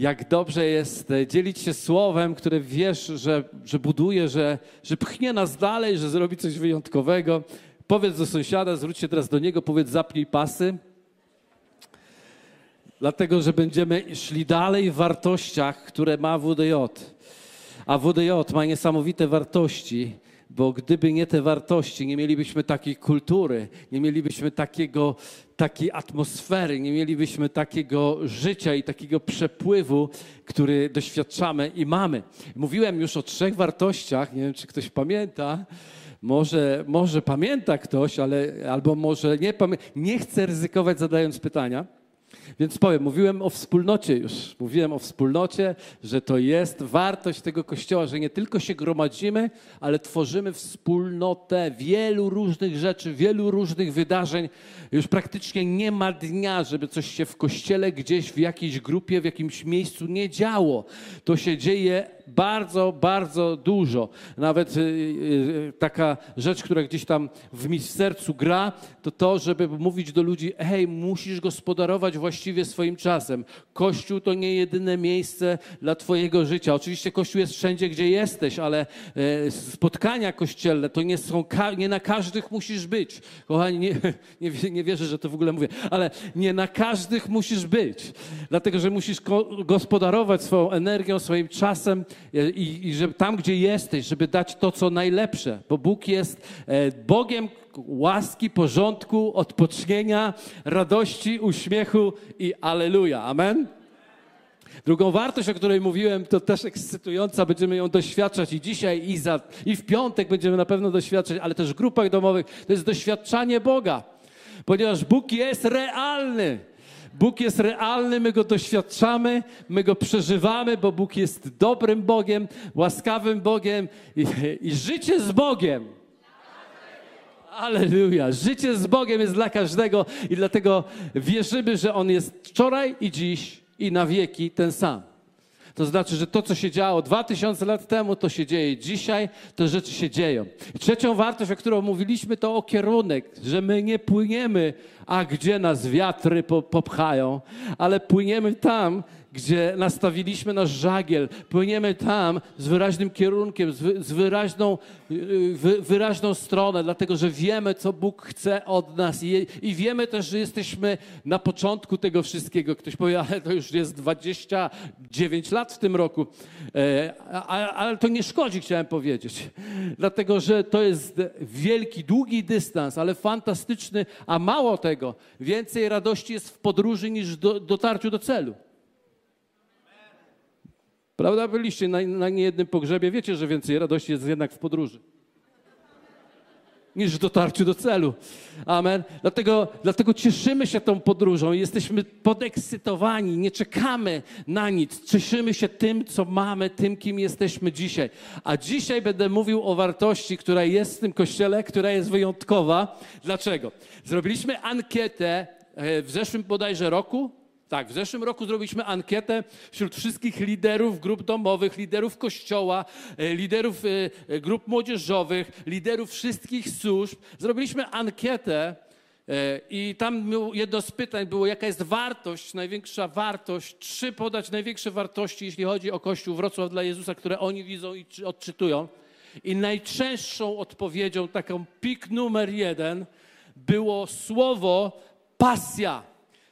jak dobrze jest e, dzielić się słowem, które wiesz, że, że buduje, że, że pchnie nas dalej, że zrobi coś wyjątkowego. Powiedz do sąsiada, zwróć się teraz do niego, powiedz zapnij pasy. Dlatego, że będziemy szli dalej w wartościach, które ma WDJ. A WDJ ma niesamowite wartości, bo gdyby nie te wartości, nie mielibyśmy takiej kultury, nie mielibyśmy takiego, takiej atmosfery, nie mielibyśmy takiego życia i takiego przepływu, który doświadczamy i mamy. Mówiłem już o trzech wartościach, nie wiem, czy ktoś pamięta. Może, może pamięta ktoś, ale albo może nie pamięta. Nie chcę ryzykować zadając pytania. Więc powiem, mówiłem o wspólnocie już. Mówiłem o wspólnocie, że to jest wartość tego kościoła, że nie tylko się gromadzimy, ale tworzymy wspólnotę wielu różnych rzeczy, wielu różnych wydarzeń. Już praktycznie nie ma dnia, żeby coś się w kościele gdzieś w jakiejś grupie, w jakimś miejscu nie działo. To się dzieje bardzo, bardzo dużo. Nawet y, y, taka rzecz, która gdzieś tam w mi sercu gra, to to, żeby mówić do ludzi, hej, musisz gospodarować właściwie swoim czasem. Kościół to nie jedyne miejsce dla twojego życia. Oczywiście Kościół jest wszędzie, gdzie jesteś, ale e, spotkania kościelne to nie są, nie na każdych musisz być. Kochani, nie, nie, nie wierzę, że to w ogóle mówię, ale nie na każdych musisz być. Dlatego, że musisz gospodarować swoją energią, swoim czasem i, i żeby tam, gdzie jesteś, żeby dać to, co najlepsze, bo Bóg jest e, Bogiem łaski, porządku, odpocznienia, radości, uśmiechu i aleluja. Amen? Drugą wartość, o której mówiłem, to też ekscytująca, będziemy ją doświadczać i dzisiaj, i, za, i w piątek będziemy na pewno doświadczać, ale też w grupach domowych, to jest doświadczanie Boga, ponieważ Bóg jest realny. Bóg jest realny, my go doświadczamy, my go przeżywamy, bo Bóg jest dobrym Bogiem, łaskawym Bogiem i, i życie z Bogiem. Aleluja. Życie z Bogiem jest dla każdego i dlatego wierzymy, że On jest wczoraj i dziś i na wieki ten sam. To znaczy, że to, co się działo 2000 lat temu, to się dzieje dzisiaj, te rzeczy się dzieją. I trzecią wartość, o którą mówiliśmy, to o kierunek, że my nie płyniemy, a gdzie nas wiatry popchają, ale płyniemy tam, gdzie nastawiliśmy nasz żagiel, płyniemy tam z wyraźnym kierunkiem, z, wyraźną, wy, wyraźną stronę, dlatego że wiemy, co Bóg chce od nas I, i wiemy też, że jesteśmy na początku tego wszystkiego. Ktoś powie, ale to już jest 29 lat w tym roku, e, ale to nie szkodzi, chciałem powiedzieć, dlatego że to jest wielki, długi dystans, ale fantastyczny, a mało tego, więcej radości jest w podróży niż do, dotarciu do celu. Prawda? Byliście na, na niejednym pogrzebie, wiecie, że więcej radości jest jednak w podróży niż w dotarciu do celu. Amen. Dlatego, dlatego cieszymy się tą podróżą, jesteśmy podekscytowani, nie czekamy na nic. Cieszymy się tym, co mamy, tym, kim jesteśmy dzisiaj. A dzisiaj będę mówił o wartości, która jest w tym kościele, która jest wyjątkowa. Dlaczego? Zrobiliśmy ankietę e, w zeszłym bodajże roku, tak, w zeszłym roku zrobiliśmy ankietę wśród wszystkich liderów grup domowych, liderów kościoła, e, liderów e, e, grup młodzieżowych, liderów wszystkich służb. Zrobiliśmy ankietę i tam jedno z pytań było, jaka jest wartość, największa wartość, trzy podać największe wartości, jeśli chodzi o Kościół Wrocław dla Jezusa, które oni widzą i odczytują. I najczęstszą odpowiedzią, taką pik numer jeden, było słowo pasja.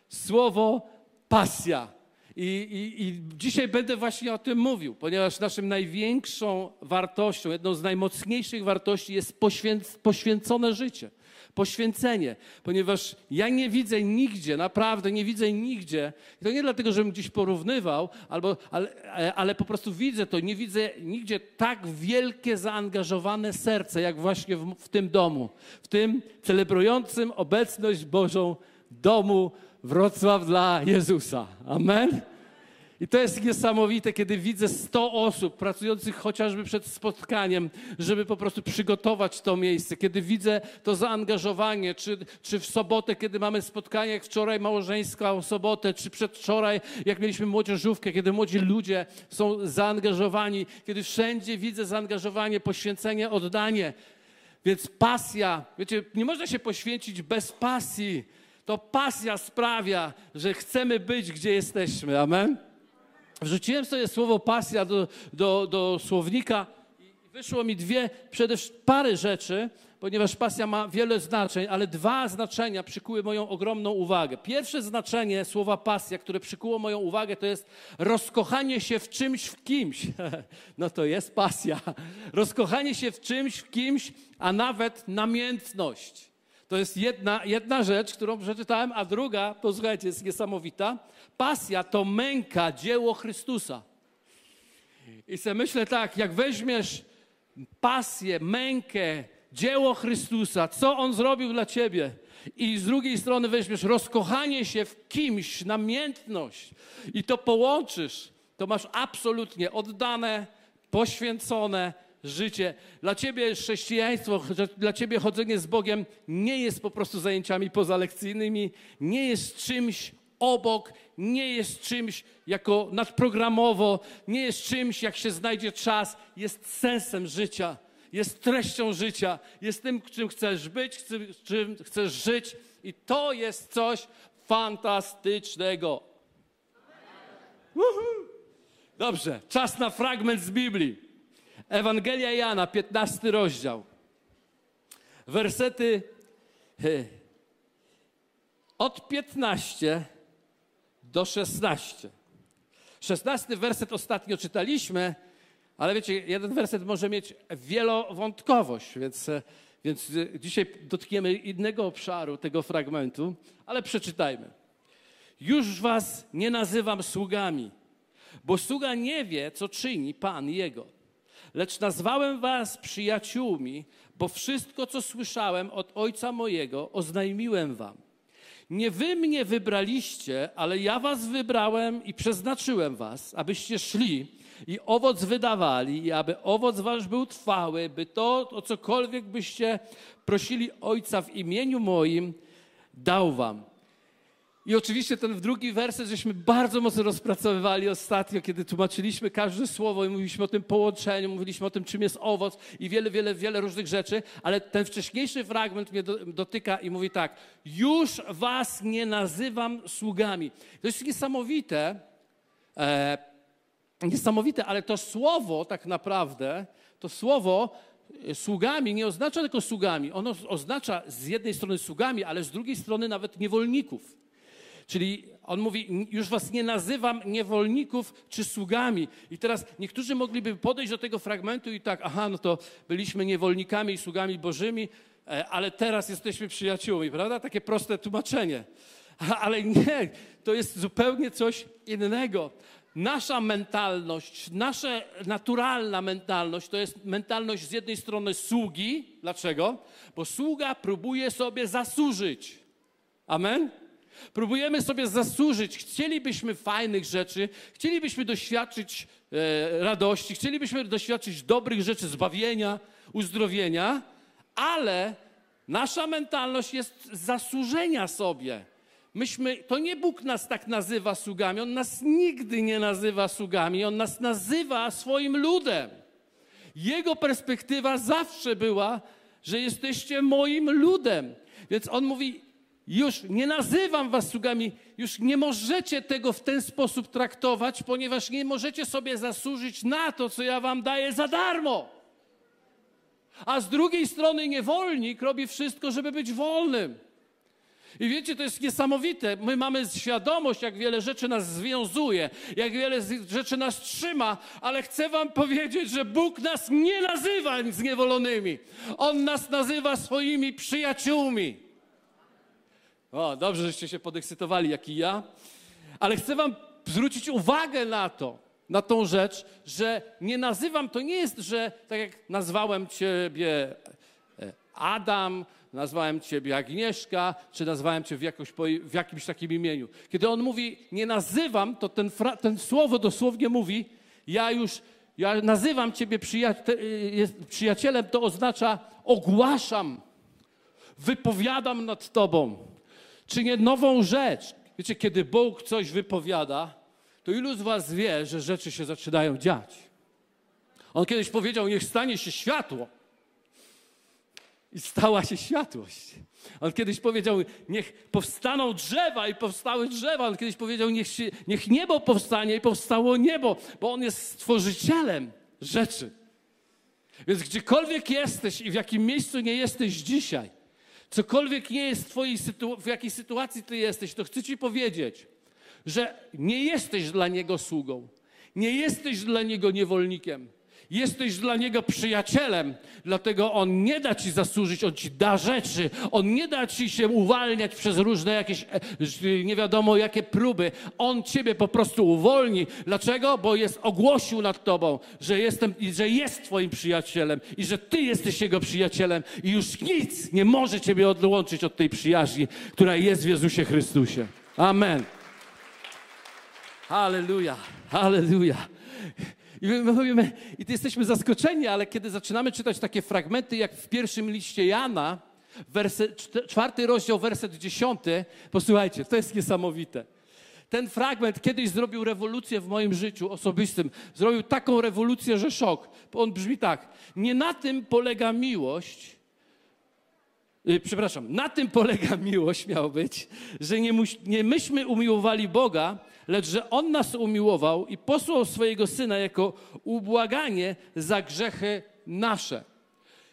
Słowo pasja. I, i, I, dzisiaj będę właśnie o tym mówił, ponieważ naszym największą wartością, jedną z najmocniejszych wartości jest poświęc, poświęcone życie, poświęcenie, ponieważ ja nie widzę nigdzie, naprawdę nie widzę nigdzie, i to nie dlatego, żebym gdzieś porównywał, albo, ale, ale po prostu widzę to, nie widzę nigdzie tak wielkie zaangażowane serce, jak właśnie w, w tym domu, w tym celebrującym obecność Bożą domu Wrocław dla Jezusa. Amen. I to jest niesamowite, kiedy widzę 100 osób pracujących chociażby przed spotkaniem, żeby po prostu przygotować to miejsce. Kiedy widzę to zaangażowanie, czy, czy w sobotę, kiedy mamy spotkanie, jak wczoraj małżeńską sobotę, czy przedwczoraj, jak mieliśmy młodzieżówkę, kiedy młodzi ludzie są zaangażowani, kiedy wszędzie widzę zaangażowanie, poświęcenie, oddanie. Więc pasja, wiecie, nie można się poświęcić bez pasji to pasja sprawia, że chcemy być, gdzie jesteśmy. Amen? wrzuciłem sobie słowo pasja do, do, do słownika i wyszło mi dwie, przede wszystkim parę rzeczy, ponieważ pasja ma wiele znaczeń, ale dwa znaczenia przykuły moją ogromną uwagę. Pierwsze znaczenie słowa pasja, które przykuło moją uwagę, to jest rozkochanie się w czymś, w kimś. No to jest pasja. Rozkochanie się w czymś, w kimś, a nawet namiętność. To jest jedna, jedna rzecz, którą przeczytałem, a druga, posłuchajcie, jest niesamowita. Pasja to męka, dzieło Chrystusa. I sobie myślę tak, jak weźmiesz pasję, mękę, dzieło Chrystusa, co On zrobił dla ciebie, i z drugiej strony weźmiesz rozkochanie się w kimś, namiętność i to połączysz, to masz absolutnie oddane, poświęcone życie. Dla ciebie chrześcijaństwo, dla ciebie chodzenie z Bogiem nie jest po prostu zajęciami pozalekcyjnymi, nie jest czymś obok, nie jest czymś jako nadprogramowo, nie jest czymś, jak się znajdzie czas, jest sensem życia jest treścią życia, jest tym, czym chcesz być, czym chcesz żyć i to jest coś fantastycznego. Dobrze, czas na fragment z Biblii. Ewangelia Jana, 15 rozdział. Wersety od 15 do 16. 16 werset ostatnio czytaliśmy, ale wiecie, jeden werset może mieć wielowątkowość, więc, e, więc e, dzisiaj dotkniemy innego obszaru tego fragmentu, ale przeczytajmy. Już was nie nazywam sługami, bo sługa nie wie, co czyni Pan jego. Lecz nazwałem was przyjaciółmi, bo wszystko, co słyszałem od Ojca mojego, oznajmiłem wam. Nie wy mnie wybraliście, ale ja was wybrałem i przeznaczyłem was, abyście szli i owoc wydawali, i aby owoc wasz był trwały, by to, o cokolwiek byście prosili Ojca w imieniu moim, dał wam. I oczywiście ten drugi werset żeśmy bardzo mocno rozpracowywali ostatnio, kiedy tłumaczyliśmy każde słowo i mówiliśmy o tym połączeniu, mówiliśmy o tym, czym jest owoc i wiele, wiele, wiele różnych rzeczy, ale ten wcześniejszy fragment mnie dotyka i mówi tak, już was nie nazywam sługami. To jest niesamowite, e, niesamowite, ale to słowo tak naprawdę, to słowo e, sługami nie oznacza tylko sługami. Ono oznacza z jednej strony sługami, ale z drugiej strony nawet niewolników. Czyli on mówi, już was nie nazywam niewolników czy sługami. I teraz niektórzy mogliby podejść do tego fragmentu i tak, aha, no to byliśmy niewolnikami i sługami bożymi, e, ale teraz jesteśmy przyjaciółmi, prawda? Takie proste tłumaczenie. Ale nie, to jest zupełnie coś innego nasza mentalność, nasza naturalna mentalność to jest mentalność z jednej strony sługi. Dlaczego? Bo sługa próbuje sobie zasłużyć. Amen? Próbujemy sobie zasłużyć. Chcielibyśmy fajnych rzeczy, chcielibyśmy doświadczyć e, radości, chcielibyśmy doświadczyć dobrych rzeczy, zbawienia, uzdrowienia, ale nasza mentalność jest zasłużenia sobie. Myśmy, to nie Bóg nas tak nazywa sługami, On nas nigdy nie nazywa sługami, On nas nazywa swoim ludem. Jego perspektywa zawsze była, że jesteście moim ludem. Więc On mówi, już nie nazywam was sługami, już nie możecie tego w ten sposób traktować, ponieważ nie możecie sobie zasłużyć na to, co ja wam daję za darmo. A z drugiej strony niewolnik robi wszystko, żeby być wolnym. I wiecie, to jest niesamowite. My mamy świadomość, jak wiele rzeczy nas związuje, jak wiele rzeczy nas trzyma, ale chcę Wam powiedzieć, że Bóg nas nie nazywa zniewolonymi. On nas nazywa swoimi przyjaciółmi. O, dobrze, żeście się podekscytowali, jak i ja. Ale chcę Wam zwrócić uwagę na to, na tą rzecz, że nie nazywam, to nie jest, że tak jak nazwałem Ciebie e, Adam, nazwałem Ciebie Agnieszka, czy nazwałem Cię w, jakoś, w jakimś takim imieniu. Kiedy on mówi, nie nazywam, to ten, ten słowo dosłownie mówi, ja już, ja nazywam Ciebie przyjacielem, to oznacza ogłaszam, wypowiadam nad Tobą. Czynię nową rzecz. Wiecie, kiedy Bóg coś wypowiada, to ilu z Was wie, że rzeczy się zaczynają dziać? On kiedyś powiedział, niech stanie się światło. i stała się światłość. On kiedyś powiedział, niech powstaną drzewa i powstały drzewa. On kiedyś powiedział, niech, się, niech niebo powstanie i powstało niebo, bo On jest stworzycielem rzeczy. Więc gdziekolwiek jesteś i w jakim miejscu nie jesteś dzisiaj, cokolwiek nie jest w, twojej w jakiej sytuacji ty jesteś, to chcę ci powiedzieć, że nie jesteś dla Niego sługą, nie jesteś dla Niego niewolnikiem. Jesteś dla Niego przyjacielem, dlatego On nie da Ci zasłużyć, On Ci da rzeczy, On nie da Ci się uwalniać przez różne jakieś e, nie wiadomo jakie próby. On Ciebie po prostu uwolni. Dlaczego? Bo jest ogłosił nad Tobą, że, jestem, że jest Twoim przyjacielem i że Ty jesteś Jego przyjacielem i już nic nie może Ciebie odłączyć od tej przyjaźni, która jest w Jezusie Chrystusie. Amen. Halleluja, halleluja. I my mówimy, i jesteśmy zaskoczeni, ale kiedy zaczynamy czytać takie fragmenty, jak w pierwszym liście Jana, werset, czwarty rozdział, werset dziesiąty, posłuchajcie, to jest niesamowite. Ten fragment kiedyś zrobił rewolucję w moim życiu osobistym. Zrobił taką rewolucję, że szok. On brzmi tak. Nie na tym polega miłość, przepraszam, na tym polega miłość, miał być, że nie, nie myśmy umiłowali Boga, lecz że On nas umiłował i posłał swojego Syna jako ubłaganie za grzechy nasze.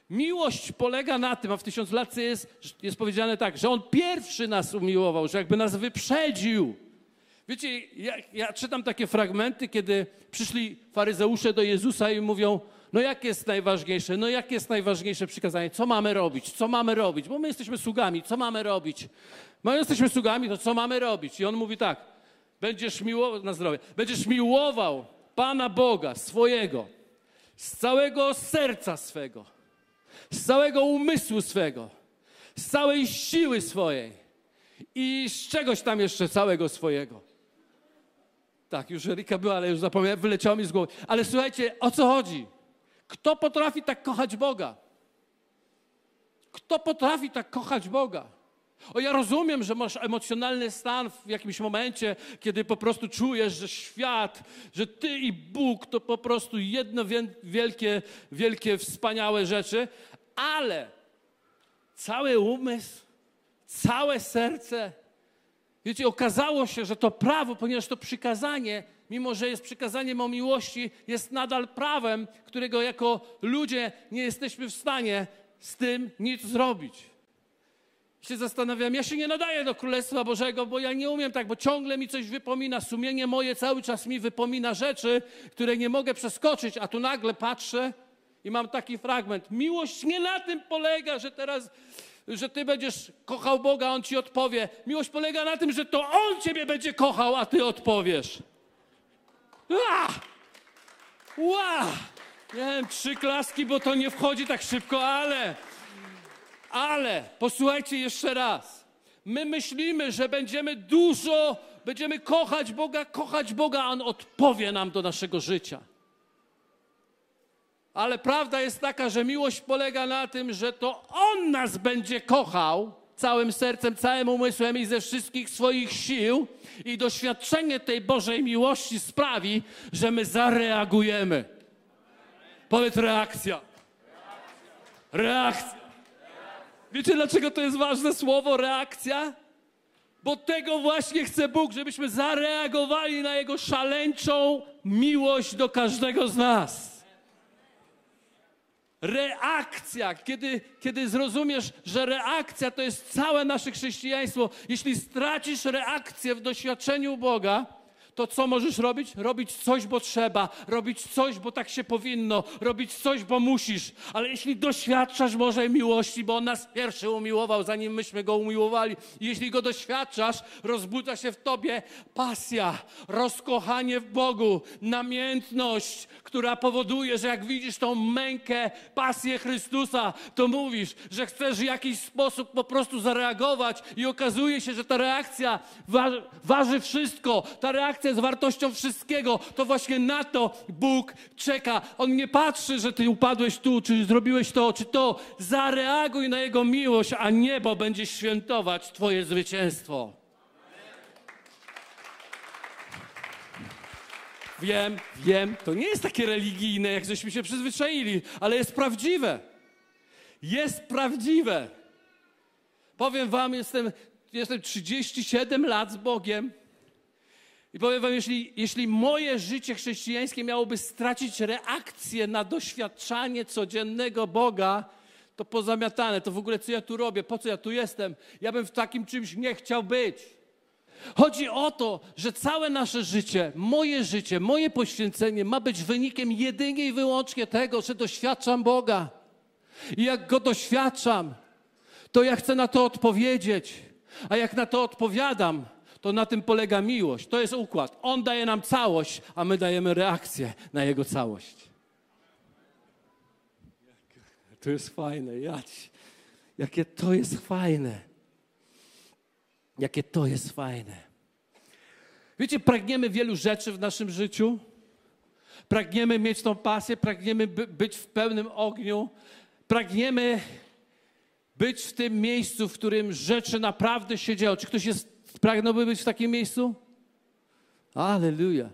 Miłość polega na tym, a w tysiąclatce jest, jest powiedziane tak, że On pierwszy nas umiłował, że jakby nas wyprzedził. Wiecie, ja, ja czytam takie fragmenty, kiedy przyszli faryzeusze do Jezusa i mówią, no jakie jest najważniejsze? No jakie jest najważniejsze przykazanie? Co mamy robić? Co mamy robić? Bo my jesteśmy sługami, co mamy robić? My jesteśmy sługami, to co mamy robić? I on mówi tak, będziesz miłował, na zdrowie, będziesz miłował Pana Boga swojego, z całego serca swego, z całego umysłu swego, z całej siły swojej i z czegoś tam jeszcze całego swojego. Tak, już Erika była, ale już zapomniałem, wyleciało mi z głowy. Ale słuchajcie, o co chodzi? Kto potrafi tak kochać Boga? Kto potrafi tak kochać Boga? O, ja rozumiem, że masz emocjonalny stan w jakimś momencie, kiedy po prostu czujesz, że świat, że ty i Bóg to po prostu jedno wielkie, wielkie, wspaniałe rzeczy, ale cały umysł, całe serce, wiecie, okazało się, że to prawo, ponieważ to przykazanie, mimo że jest przykazaniem o miłości, jest nadal prawem, którego jako ludzie nie jesteśmy w stanie z tym nic zrobić się zastanawiam, ja się nie nadaję do Królestwa Bożego, bo ja nie umiem tak, bo ciągle mi coś wypomina. Sumienie moje cały czas mi wypomina rzeczy, które nie mogę przeskoczyć, a tu nagle patrzę i mam taki fragment. Miłość nie na tym polega, że teraz, że ty będziesz kochał Boga, On ci odpowie. Miłość polega na tym, że to On ciebie będzie kochał, a ty odpowiesz. Ua! Ua! Nie wiem, trzy klaski, bo to nie wchodzi tak szybko, ale... Ale posłuchajcie jeszcze raz. My myślimy, że będziemy dużo, będziemy kochać Boga, kochać Boga, a On odpowie nam do naszego życia. Ale prawda jest taka, że miłość polega na tym, że to On nas będzie kochał całym sercem, całym umysłem i ze wszystkich swoich sił, i doświadczenie tej Bożej miłości sprawi, że my zareagujemy. Powiedz reakcja. Reakcja. Wiecie, dlaczego to jest ważne słowo reakcja? Bo tego właśnie chce Bóg, żebyśmy zareagowali na Jego szaleńczą miłość do każdego z nas. Reakcja, kiedy, kiedy zrozumiesz, że reakcja to jest całe nasze chrześcijaństwo, jeśli stracisz reakcję w doświadczeniu Boga, to co możesz robić? Robić coś, bo trzeba, robić coś, bo tak się powinno, robić coś, bo musisz. Ale jeśli doświadczasz Bożej miłości, bo On nas pierwszy umiłował, zanim myśmy Go umiłowali, jeśli Go doświadczasz, rozbudza się w Tobie pasja, rozkochanie w Bogu, namiętność, która powoduje, że jak widzisz tą mękę, pasję Chrystusa, to mówisz, że chcesz w jakiś sposób po prostu zareagować i okazuje się, że ta reakcja waży, waży wszystko. Ta reakcja z wartością wszystkiego. To właśnie na to Bóg czeka. On nie patrzy, że ty upadłeś tu, czy zrobiłeś to, czy to. Zareaguj na Jego miłość, a niebo będzie świętować Twoje zwycięstwo. Wiem, wiem, to nie jest takie religijne, jak żeśmy się przyzwyczaili, ale jest prawdziwe. jest prawdziwe. Powiem wam, jestem, jestem 37 lat z Bogiem. I powiem wam, jeśli, jeśli moje życie chrześcijańskie miałoby stracić reakcję na doświadczanie codziennego Boga, to pozamiatane, to w ogóle co ja tu robię, po co ja tu jestem, ja bym w takim czymś nie chciał być. Chodzi o to, że całe nasze życie, moje życie, moje poświęcenie ma być wynikiem jedynie i wyłącznie tego, że doświadczam Boga. I jak Go doświadczam, to ja chcę na to odpowiedzieć. A jak na to odpowiadam, to na tym polega miłość. To jest układ. On daje nam całość, a my dajemy reakcję na Jego całość. To jest fajne, jać. Jakie to jest fajne. Jakie to jest fajne. Wiecie, pragniemy wielu rzeczy w naszym życiu. Pragniemy mieć tą pasję, pragniemy by, być w pełnym ogniu. Pragniemy być w tym miejscu, w którym rzeczy naprawdę się dzieją. Czy ktoś jest, pragnąłby być w takim miejscu? Aleluja.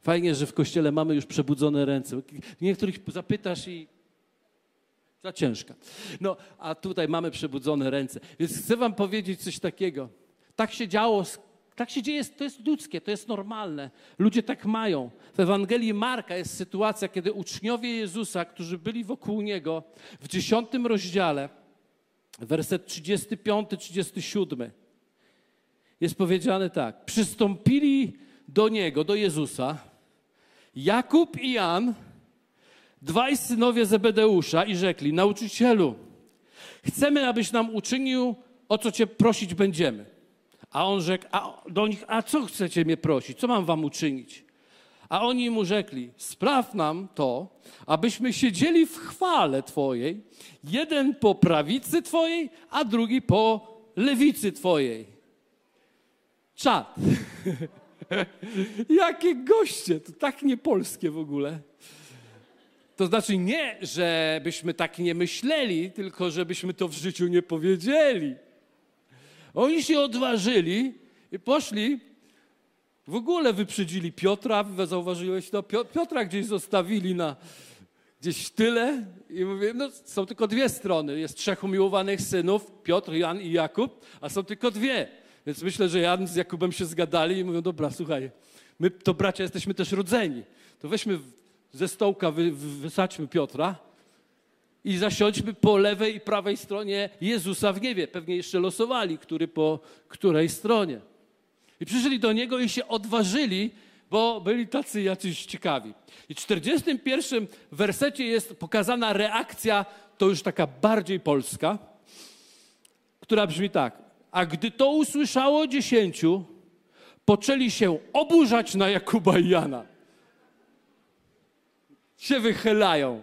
Fajnie, że w kościele mamy już przebudzone ręce. Niektórych zapytasz i za ciężka. No, a tutaj mamy przebudzone ręce. Więc chcę wam powiedzieć coś takiego. Tak się działo, tak się dzieje, to jest ludzkie, to jest normalne. Ludzie tak mają. W Ewangelii Marka jest sytuacja, kiedy uczniowie Jezusa, którzy byli wokół Niego, w dziesiątym rozdziale, werset 35-37, jest powiedziane tak. Przystąpili do Niego, do Jezusa, Jakub i Jan, dwaj synowie Zebedeusza i rzekli, nauczycielu, chcemy, abyś nam uczynił, o co cię prosić będziemy. A on rzekł a do nich, a co chcecie mnie prosić? Co mam wam uczynić? A oni mu rzekli, spraw nam to, abyśmy siedzieli w chwale Twojej, jeden po prawicy Twojej, a drugi po lewicy Twojej. Czad. Jakie goście, to tak niepolskie w ogóle. To znaczy nie, żebyśmy tak nie myśleli, tylko żebyśmy to w życiu nie powiedzieli. Oni się odważyli i poszli, w ogóle wyprzedzili Piotra, zauważyłeś to? Piotra gdzieś zostawili na gdzieś tyle i mówię, no są tylko dwie strony. Jest trzech umiłowanych synów, Piotr, Jan i Jakub, a są tylko dwie. Więc myślę, że Jan z Jakubem się zgadali i mówią, dobra, słuchaj, my to bracia jesteśmy też rodzeni. To weźmy ze stołka wy, wysadźmy Piotra i zasiądźmy po lewej i prawej stronie Jezusa w niebie. Pewnie jeszcze losowali, który po której stronie. I przyszli do Niego i się odważyli, bo byli tacy jacyś ciekawi. I w 41 wersecie jest pokazana reakcja, to już taka bardziej polska, która brzmi tak. A gdy to usłyszało dziesięciu, poczęli się oburzać na Jakuba i Jana się wychylają.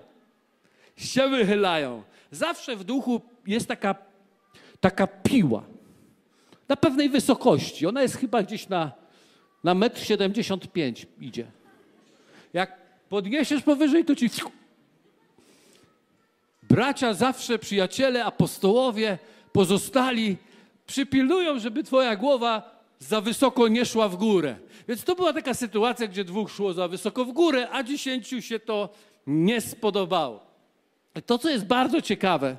Się wychylają. Zawsze w duchu jest taka, taka piła. Na pewnej wysokości. Ona jest chyba gdzieś na, na metr 75 idzie. Jak podniesiesz powyżej, to ci... Bracia zawsze, przyjaciele, apostołowie, pozostali przypilnują, żeby twoja głowa za wysoko nie szła w górę. Więc to była taka sytuacja, gdzie dwóch szło za wysoko w górę, a dziesięciu się to nie spodobało. To, co jest bardzo ciekawe,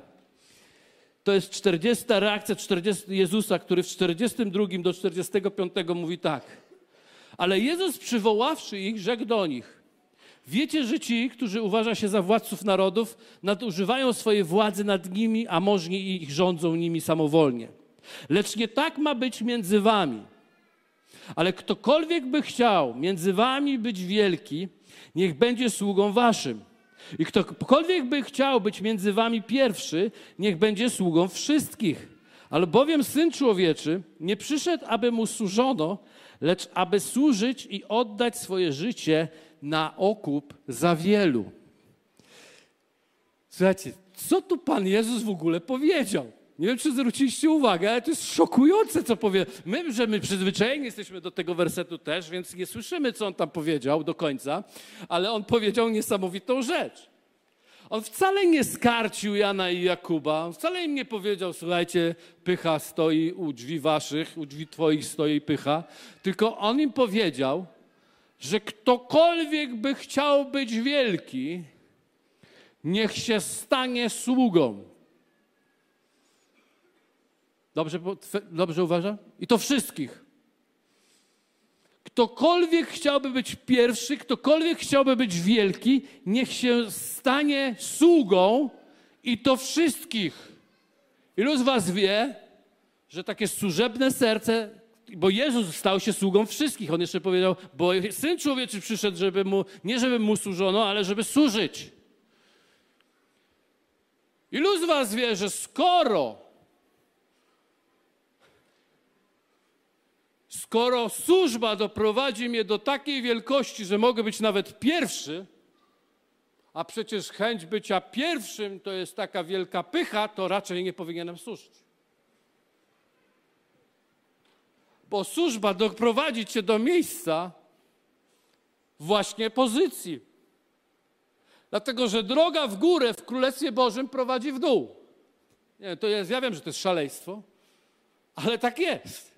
to jest 40 reakcja 40 Jezusa, który w 42 do 45 mówi tak. Ale Jezus przywoławszy ich, rzekł do nich: Wiecie, że ci, którzy uważa się za władców narodów, nadużywają swojej władzy nad nimi, a możni ich rządzą nimi samowolnie. Lecz nie tak ma być między wami. Ale ktokolwiek by chciał między wami być wielki, niech będzie sługą waszym. I ktokolwiek by chciał być między wami pierwszy, niech będzie sługą wszystkich. Albowiem Syn Człowieczy nie przyszedł, aby mu służono, lecz aby służyć i oddać swoje życie na okup za wielu. Słuchajcie, co tu Pan Jezus w ogóle powiedział? Nie wiem, czy zwróciliście uwagę, ale to jest szokujące, co powie. My, że my przyzwyczajeni jesteśmy do tego wersetu też, więc nie słyszymy, co on tam powiedział do końca, ale on powiedział niesamowitą rzecz. On wcale nie skarcił Jana i Jakuba, wcale im nie powiedział, słuchajcie, pycha stoi u drzwi waszych, u drzwi twoich stoi pycha, tylko on im powiedział, że ktokolwiek by chciał być wielki, niech się stanie sługą. Dobrze, dobrze uważam? I to wszystkich. Ktokolwiek chciałby być pierwszy, ktokolwiek chciałby być wielki, niech się stanie sługą i to wszystkich. Ilu z was wie, że takie służebne serce, bo Jezus stał się sługą wszystkich. On jeszcze powiedział, bo Syn Człowieczy przyszedł, żeby mu, nie żeby mu służono, ale żeby służyć. Ilu z was wie, że skoro skoro służba doprowadzi mnie do takiej wielkości, że mogę być nawet pierwszy, a przecież chęć bycia pierwszym to jest taka wielka pycha, to raczej nie powinienem służyć. Bo służba doprowadzi cię do miejsca właśnie pozycji. Dlatego, że droga w górę w Królestwie Bożym prowadzi w dół. Nie, to jest, ja wiem, że to jest szaleństwo, ale tak jest.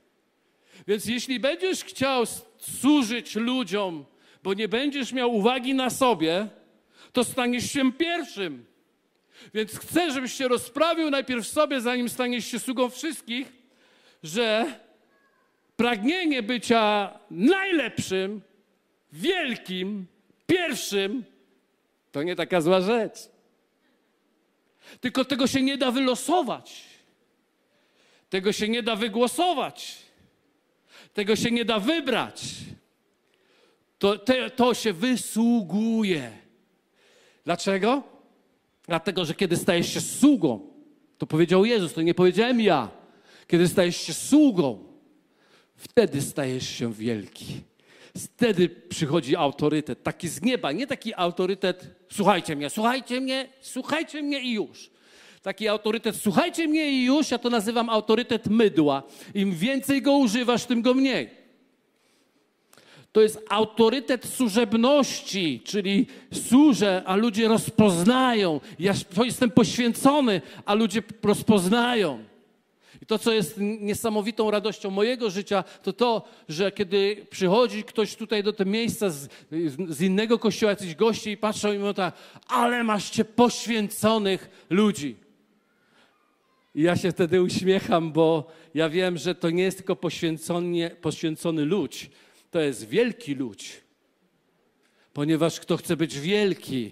Więc jeśli będziesz chciał służyć ludziom, bo nie będziesz miał uwagi na sobie, to staniesz się pierwszym. Więc chcę, żebyś się rozprawił najpierw sobie, zanim staniesz się sługą wszystkich, że pragnienie bycia najlepszym, wielkim, pierwszym, to nie taka zła rzecz. Tylko tego się nie da wylosować. Tego się nie da wygłosować. Tego się nie da wybrać. To, te, to się wysługuje. Dlaczego? Dlatego, że kiedy stajesz się sługą, to powiedział Jezus, to nie powiedziałem ja. Kiedy stajesz się sługą, wtedy stajesz się wielki. Wtedy przychodzi autorytet, taki z nieba, nie taki autorytet, słuchajcie mnie, słuchajcie mnie, słuchajcie mnie i już. Taki autorytet, słuchajcie mnie i już, ja to nazywam autorytet mydła. Im więcej go używasz, tym go mniej. To jest autorytet służebności, czyli służę, a ludzie rozpoznają. Ja jestem poświęcony, a ludzie rozpoznają. I to, co jest niesamowitą radością mojego życia, to to, że kiedy przychodzi ktoś tutaj do tego miejsca z, z innego kościoła, jacyś goście i patrzą i mówią tak, ale maście poświęconych ludzi. I ja się wtedy uśmiecham, bo ja wiem, że to nie jest tylko poświęcony, poświęcony ludź, to jest wielki ludź. Ponieważ kto chce być wielki,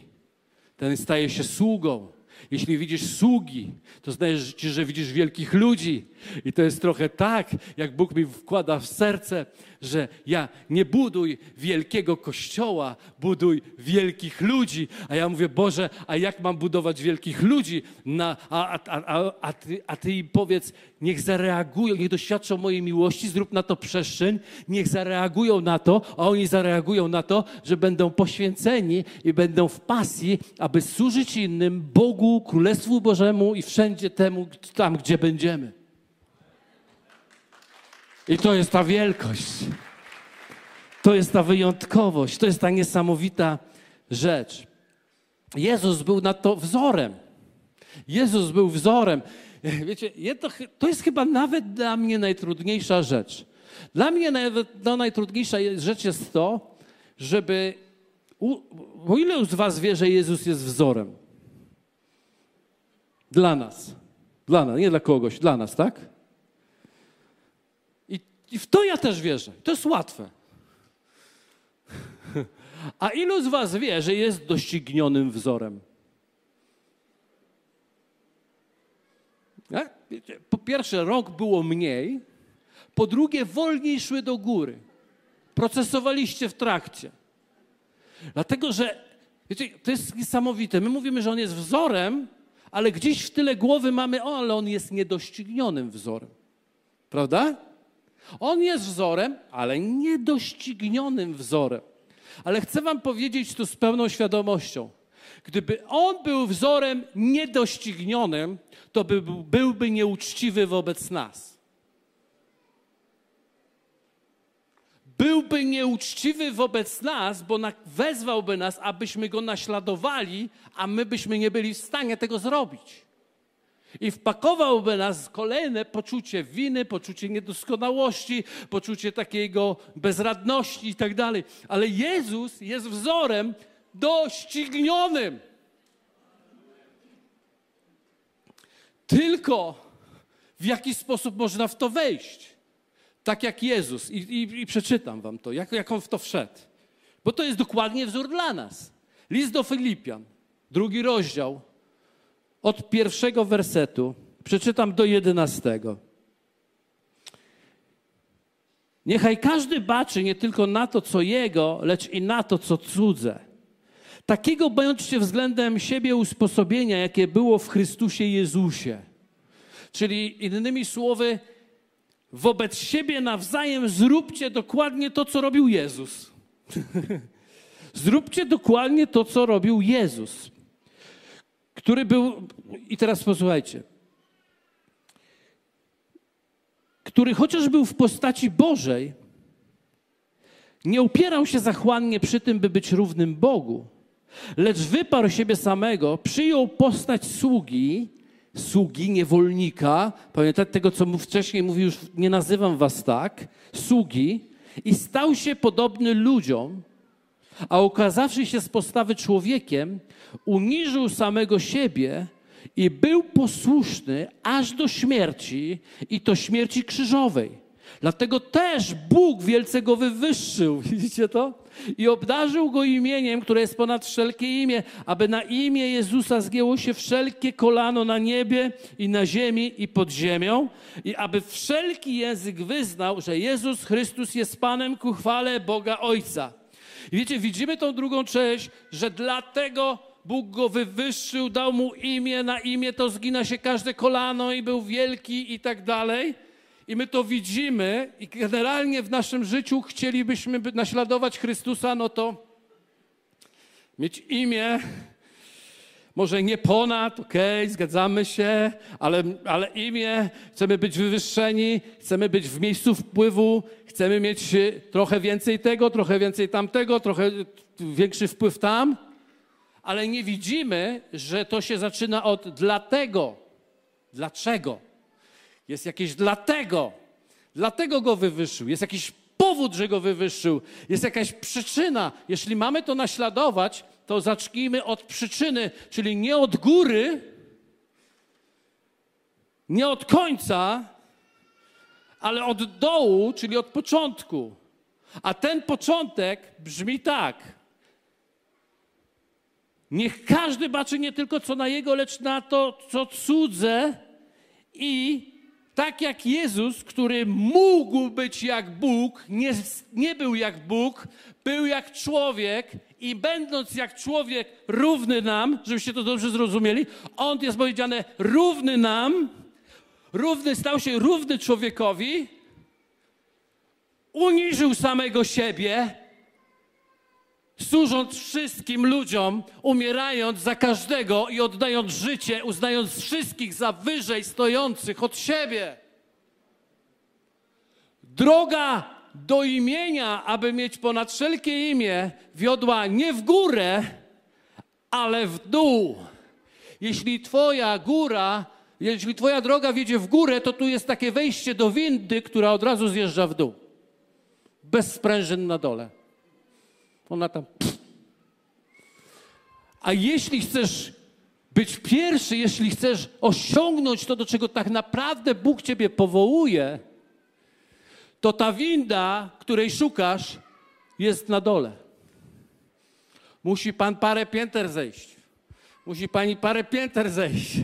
ten staje się sługą. Jeśli widzisz sługi, to znaczy, że widzisz wielkich ludzi. I to jest trochę tak, jak Bóg mi wkłada w serce, że ja nie buduj wielkiego kościoła, buduj wielkich ludzi. A ja mówię, Boże, a jak mam budować wielkich ludzi? Na, a, a, a, a, ty, a ty im powiedz, niech zareagują, niech doświadczą mojej miłości, zrób na to przestrzeń, niech zareagują na to, a oni zareagują na to, że będą poświęceni i będą w pasji, aby służyć innym, Bogu, Królestwu Bożemu i wszędzie temu, tam, gdzie będziemy. I to jest ta wielkość. To jest ta wyjątkowość. To jest ta niesamowita rzecz. Jezus był na to wzorem. Jezus był wzorem. Wiecie, to jest chyba nawet dla mnie najtrudniejsza rzecz. Dla mnie nawet no, najtrudniejsza rzecz jest to, żeby. O ile z Was wie, że Jezus jest wzorem? Dla nas. Dla nas, nie dla kogoś, dla nas, tak? I w to ja też wierzę. To jest łatwe. A ilu z Was wie, że jest doścignionym wzorem? Po pierwsze, rok było mniej. Po drugie, wolniej szły do góry. Procesowaliście w trakcie. Dlatego, że wiecie, to jest niesamowite. My mówimy, że on jest wzorem, ale gdzieś w tyle głowy mamy, o, ale on jest niedoścignionym wzorem. Prawda? On jest wzorem, ale niedoścignionym wzorem. Ale chcę Wam powiedzieć tu z pełną świadomością. Gdyby on był wzorem niedoścignionym, to by, byłby nieuczciwy wobec nas. Byłby nieuczciwy wobec nas, bo wezwałby nas, abyśmy go naśladowali, a my byśmy nie byli w stanie tego zrobić. I wpakowałby nas kolejne poczucie winy, poczucie niedoskonałości, poczucie takiego bezradności i tak dalej. Ale Jezus jest wzorem doścignionym. Tylko w jaki sposób można w to wejść. Tak jak Jezus. I, i, i przeczytam wam to, jak, jak on w to wszedł. Bo to jest dokładnie wzór dla nas. List do Filipian, drugi rozdział, od pierwszego wersetu, przeczytam do jedenastego. Niechaj każdy baczy nie tylko na to, co jego, lecz i na to, co cudze. Takiego bądźcie względem siebie usposobienia, jakie było w Chrystusie Jezusie. Czyli innymi słowy, wobec siebie nawzajem zróbcie dokładnie to, co robił Jezus. zróbcie dokładnie to, co robił Jezus, który był, i teraz posłuchajcie, który chociaż był w postaci Bożej, nie upierał się zachłannie przy tym, by być równym Bogu, lecz wyparł siebie samego, przyjął postać sługi, sługi, niewolnika, pamiętajcie tego, co wcześniej mówił, już nie nazywam was tak, sługi, i stał się podobny ludziom, a okazawszy się z postawy człowiekiem, uniżył samego siebie i był posłuszny aż do śmierci i to śmierci krzyżowej. Dlatego też Bóg wielce go wywyższył, widzicie to? I obdarzył go imieniem, które jest ponad wszelkie imię, aby na imię Jezusa zgięło się wszelkie kolano na niebie i na ziemi i pod ziemią, i aby wszelki język wyznał, że Jezus Chrystus jest Panem ku chwale Boga Ojca. I wiecie, widzimy tą drugą część, że dlatego Bóg go wywyższył, dał mu imię, na imię to zgina się każde kolano i był wielki i tak dalej. I my to widzimy i generalnie w naszym życiu chcielibyśmy naśladować Chrystusa, no to mieć imię, może nie ponad, okej, okay, zgadzamy się, ale, ale imię, chcemy być wywyższeni, chcemy być w miejscu wpływu, chcemy mieć trochę więcej tego, trochę więcej tamtego, trochę większy wpływ tam, ale nie widzimy, że to się zaczyna od dlatego. Dlaczego? Jest jakieś dlatego. Dlatego go wywyższył. Jest jakiś powód, że go wywyższył. Jest jakaś przyczyna. Jeśli mamy to naśladować, to zacznijmy od przyczyny, czyli nie od góry, nie od końca, ale od dołu, czyli od początku. A ten początek brzmi tak. Niech każdy baczy nie tylko co na jego, lecz na to, co cudze i tak jak Jezus, który mógł być jak Bóg, nie, nie był jak Bóg, był jak człowiek i będąc jak człowiek równy nam, żebyście to dobrze zrozumieli, on jest powiedziane równy nam, równy stał się równy człowiekowi, uniżył samego siebie, służąc wszystkim ludziom, umierając za każdego i oddając życie, uznając wszystkich za wyżej stojących od siebie. Droga do imienia, aby mieć ponad wszelkie imię, wiodła nie w górę, ale w dół. Jeśli Twoja góra, jeśli Twoja droga wiedzie w górę, to tu jest takie wejście do windy, która od razu zjeżdża w dół. Bez sprężyn na dole. Ona tam. Pff. A jeśli chcesz być pierwszy, jeśli chcesz osiągnąć to, do czego tak naprawdę Bóg Ciebie powołuje, to ta winda, której szukasz, jest na dole. Musi Pan parę pięter zejść. Musi Pani parę pięter zejść,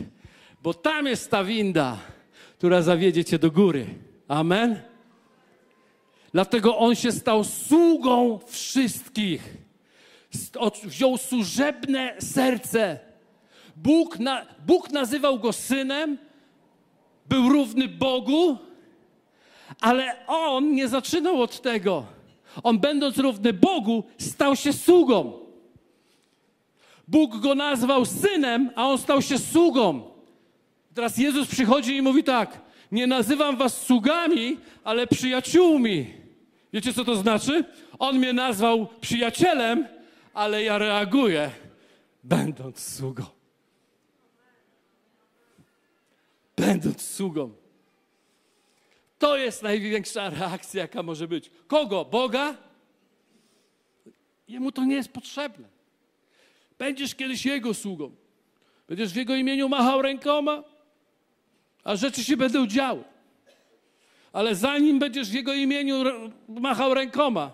bo tam jest ta winda, która zawiedzie Cię do góry. Amen. Dlatego on się stał sługą wszystkich. Wziął służebne serce. Bóg, na, Bóg nazywał go synem, był równy Bogu, ale on nie zaczynał od tego. On, będąc równy Bogu, stał się sługą. Bóg go nazwał synem, a on stał się sługą. Teraz Jezus przychodzi i mówi tak: Nie nazywam was sługami, ale przyjaciółmi. Wiecie, co to znaczy? On mnie nazwał przyjacielem, ale ja reaguję, będąc sługą. Będąc sługą. To jest największa reakcja, jaka może być. Kogo? Boga? Jemu to nie jest potrzebne. Będziesz kiedyś Jego sługą. Będziesz w Jego imieniu machał rękoma. a rzeczy się będą działy. Ale zanim będziesz w Jego imieniu machał rękoma,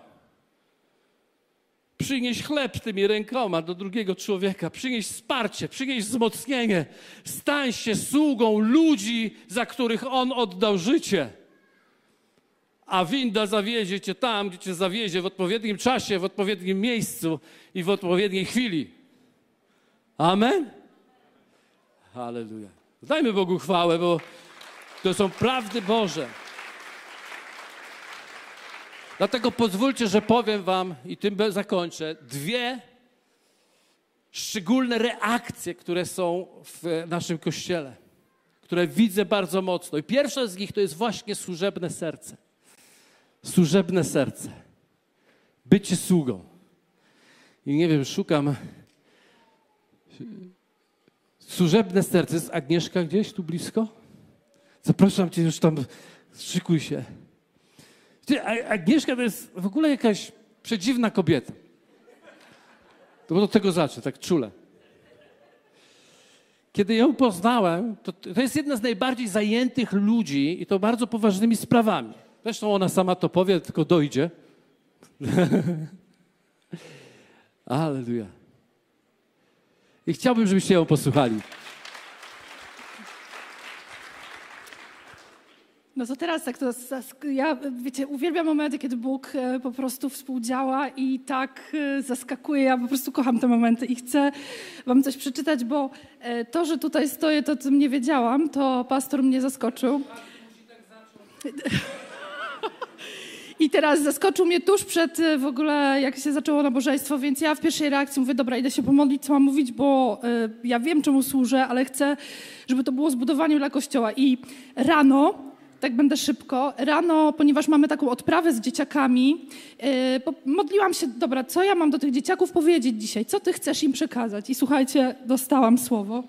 przynieś chleb tymi rękoma do drugiego człowieka, przynieś wsparcie, przynieś wzmocnienie. Stań się sługą ludzi, za których On oddał życie. A winda zawiezie cię tam, gdzie cię zawiezie w odpowiednim czasie, w odpowiednim miejscu i w odpowiedniej chwili. Amen? Halleluja. Dajmy Bogu chwałę, bo to są prawdy Boże. Dlatego pozwólcie, że powiem Wam i tym zakończę dwie szczególne reakcje, które są w naszym kościele, które widzę bardzo mocno. I pierwsza z nich to jest właśnie służebne serce. Służebne serce. Bycie sługą. I nie wiem, szukam. Służebne serce. Jest Agnieszka gdzieś tu blisko? Zapraszam cię już tam. Szykuj się. Agnieszka to jest w ogóle jakaś przedziwna kobieta. To do tego zacznę, tak czule. Kiedy ją poznałem, to, to jest jedna z najbardziej zajętych ludzi i to bardzo poważnymi sprawami. Zresztą ona sama to powie, tylko dojdzie. Aleluja. I chciałbym, żebyście ją posłuchali. No to teraz tak, to ja wiecie, uwielbiam momenty, kiedy Bóg e, po prostu współdziała i tak e, zaskakuje. Ja po prostu kocham te momenty i chcę wam coś przeczytać, bo e, to, że tutaj stoję, to tym nie wiedziałam, to pastor mnie zaskoczył. I teraz zaskoczył mnie tuż przed w ogóle, jak się zaczęło nabożeństwo, więc ja w pierwszej reakcji mówię, dobra, idę się pomodlić, co mam mówić, bo ja wiem, czemu służę, ale chcę, żeby to było zbudowaniem dla Kościoła. I rano tak będę szybko. Rano, ponieważ mamy taką odprawę z dzieciakami, yy, modliłam się, dobra, co ja mam do tych dzieciaków powiedzieć dzisiaj? Co ty chcesz im przekazać? I słuchajcie, dostałam słowo.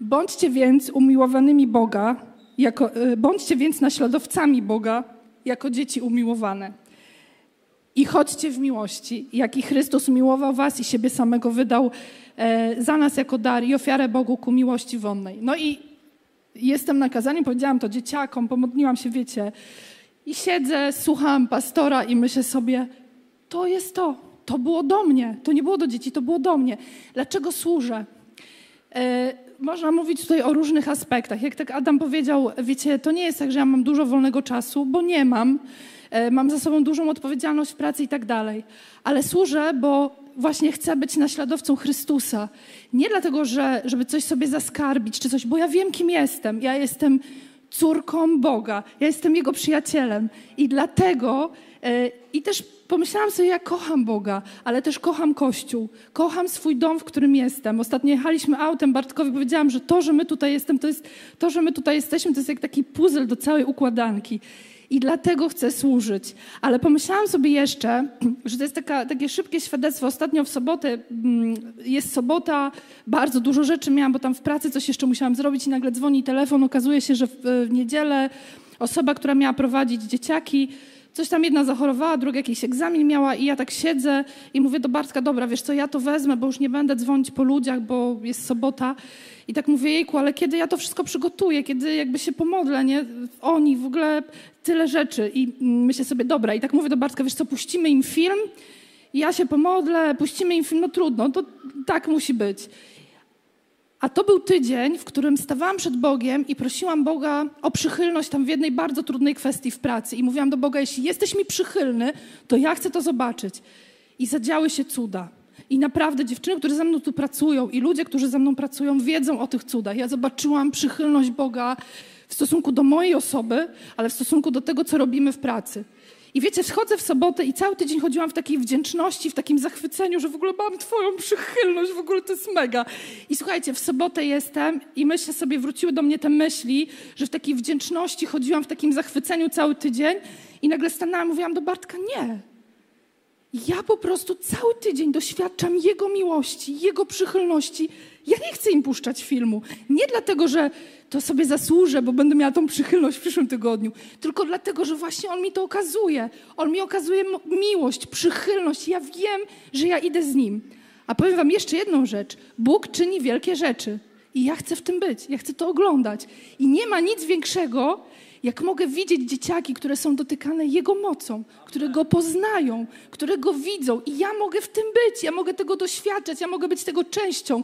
Bądźcie więc umiłowanymi Boga, jako, yy, bądźcie więc naśladowcami Boga, jako dzieci umiłowane. I chodźcie w miłości, jaki Chrystus miłował was i siebie samego wydał e, za nas jako dar i ofiarę Bogu ku miłości wonnej. No i jestem na kazaniu, powiedziałam to dzieciakom, pomodliłam się, wiecie, i siedzę, słucham pastora i myślę sobie, to jest to, to było do mnie, to nie było do dzieci, to było do mnie. Dlaczego służę? E, można mówić tutaj o różnych aspektach. Jak tak Adam powiedział, wiecie, to nie jest tak, że ja mam dużo wolnego czasu, bo nie mam. E, mam za sobą dużą odpowiedzialność w pracy i tak dalej. Ale służę, bo właśnie chcę być naśladowcą Chrystusa. Nie dlatego, że, żeby coś sobie zaskarbić czy coś, bo ja wiem, kim jestem. Ja jestem córką Boga, ja jestem Jego przyjacielem. I dlatego, e, i też pomyślałam sobie, ja kocham Boga, ale też kocham Kościół. Kocham swój dom, w którym jestem. Ostatnio jechaliśmy autem, Bartkowi powiedziałam, że to, że my tutaj jestem, to jest to, że my tutaj jesteśmy, to jest jak taki puzzle do całej układanki i dlatego chcę służyć. Ale pomyślałam sobie jeszcze, że to jest taka, takie szybkie świadectwo. Ostatnio w sobotę, mm, jest sobota, bardzo dużo rzeczy miałam, bo tam w pracy coś jeszcze musiałam zrobić i nagle dzwoni telefon. Okazuje się, że w, w niedzielę osoba, która miała prowadzić dzieciaki, coś tam jedna zachorowała, druga jakiś egzamin miała i ja tak siedzę i mówię do Bartka, dobra, wiesz co, ja to wezmę, bo już nie będę dzwonić po ludziach, bo jest sobota. I tak mówię, jejku, ale kiedy ja to wszystko przygotuję, kiedy jakby się pomodlę, nie? Oni, w ogóle tyle rzeczy. I myślę sobie, dobra, i tak mówię do Bartka, wiesz co, puścimy im film, ja się pomodlę, puścimy im film, no trudno, to tak musi być. A to był tydzień, w którym stawałam przed Bogiem i prosiłam Boga o przychylność tam w jednej bardzo trudnej kwestii w pracy. I mówiłam do Boga, jeśli jesteś mi przychylny, to ja chcę to zobaczyć. I zadziały się cuda. I naprawdę dziewczyny, które ze mną tu pracują i ludzie, którzy ze mną pracują, wiedzą o tych cudach. Ja zobaczyłam przychylność Boga w stosunku do mojej osoby, ale w stosunku do tego, co robimy w pracy. I wiecie, wchodzę w sobotę i cały tydzień chodziłam w takiej wdzięczności, w takim zachwyceniu, że w ogóle mam Twoją przychylność, w ogóle to jest mega. I słuchajcie, w sobotę jestem i myślę sobie, wróciły do mnie te myśli, że w takiej wdzięczności chodziłam w takim zachwyceniu cały tydzień i nagle stanęłam mówiłam do Bartka, nie, ja po prostu cały tydzień doświadczam Jego miłości, Jego przychylności. Ja nie chcę im puszczać filmu. Nie dlatego, że to sobie zasłużę, bo będę miała tą przychylność w przyszłym tygodniu, tylko dlatego, że właśnie On mi to okazuje. On mi okazuje miłość, przychylność. Ja wiem, że ja idę z Nim. A powiem Wam jeszcze jedną rzecz. Bóg czyni wielkie rzeczy. I ja chcę w tym być, ja chcę to oglądać. I nie ma nic większego, jak mogę widzieć dzieciaki, które są dotykane Jego mocą, które Go poznają, które Go widzą. I ja mogę w tym być, ja mogę tego doświadczać, ja mogę być tego częścią.